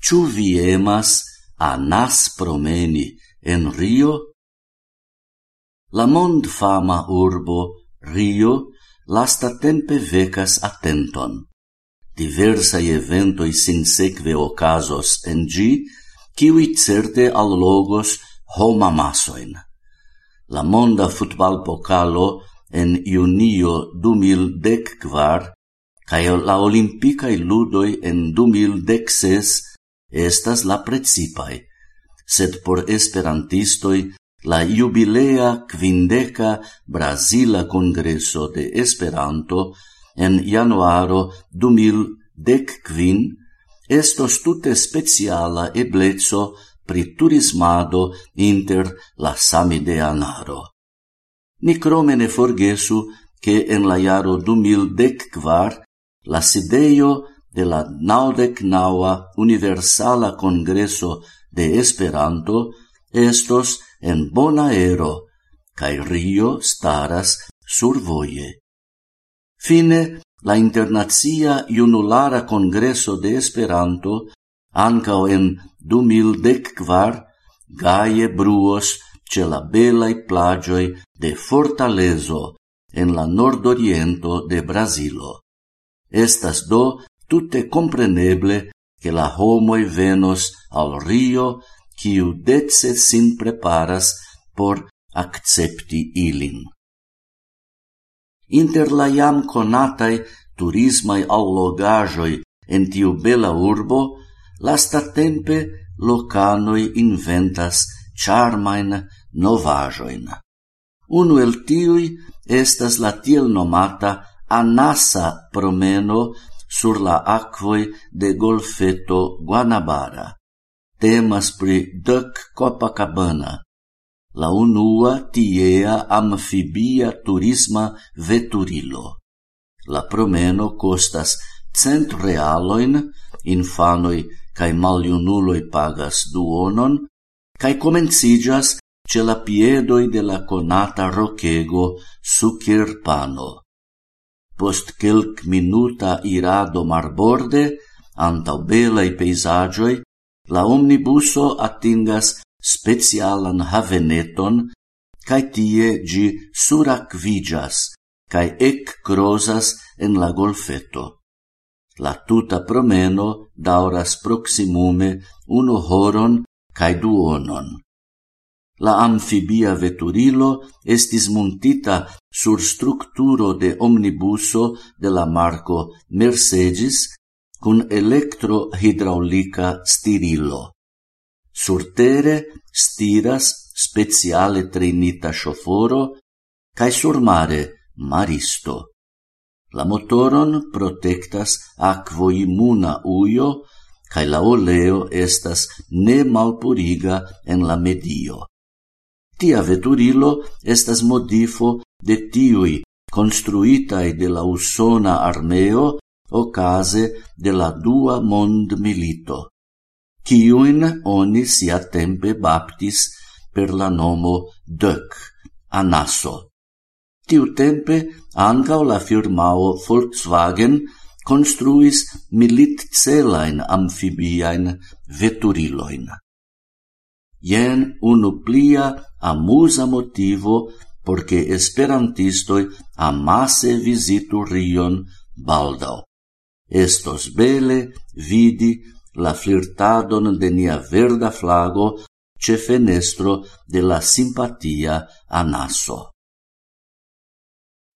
Ciu vi emas a nas promeni en Rio? La mond fama urbo Rio lasta tempe vecas attenton. Diversai eventoi sinseque ocasos en gi, kiwi certe al logos homa masoin. La monda futbal pokalo en junio 2014 cae la olimpicae ludoi en 2016 estas la precipai, sed por esperantistoi la jubilea quindeca Brasila Congreso de Esperanto en januaro 2015 estos tute speciala eblezzo pri turismado inter la samideanaro. Ni cromene forgesu che en la jaro 2014 la sideio de la naudec naua Universala Congreso de Esperanto estos en bona ero, cae Rio staras survoie. Fine, la Internazia Junulara Congreso de Esperanto, ancao en 2014, gaie bruos ce la belai plagioi de Fortalezo en la nordoriento de Brasilo. Estas do tutte compreneble che la homoi venos al rio quiu dece sin preparas por accepti ilin. Inter la jam conatai turismai allogajoi en tiu bela urbo, lastatempe locanoi inventas charmain novajoin. Unu el tiui estas la tiel nomata anasa promeno sur la aquoi de golfeto Guanabara. Temas pri Duck Copacabana, la unua tiea amfibia turisma veturilo. La promeno costas cent realoin, infanoi cae maliunuloi pagas duonon, cae comencigas ce la piedoi de la conata rochego Sucirpano. Post quelc minuta irado marborde, antau belai peisagioi, la omnibuso attingas specialan haveneton, cae tie gi suracvigas, cae ec crosas en la golfeto. La tuta promeno dauras proximume uno horon cae duonon la amfibia veturilo estis montita sur structuro de omnibuso de la marco Mercedes cun electrohidraulica stirilo. Surtere stiras speciale trainita shoforo cae surmare maristo. La motoron protectas aquo immuna uio, cae la oleo estas ne malpuriga en la medio tia veturilo estas modifo de tiui construitai de la usona armeo ocase de la dua mond milito, ciuin oni sia tempe baptis per la nomo Dök, Anaso. Tiu tempe ancao la firmao Volkswagen construis milit celain amphibiaen veturiloin. Jen unu plia amusa motivo porque esperantistoi amase visitu rion baldau. Estos bele vidi la flirtadon de nia verda flago ce fenestro de la simpatia anaso.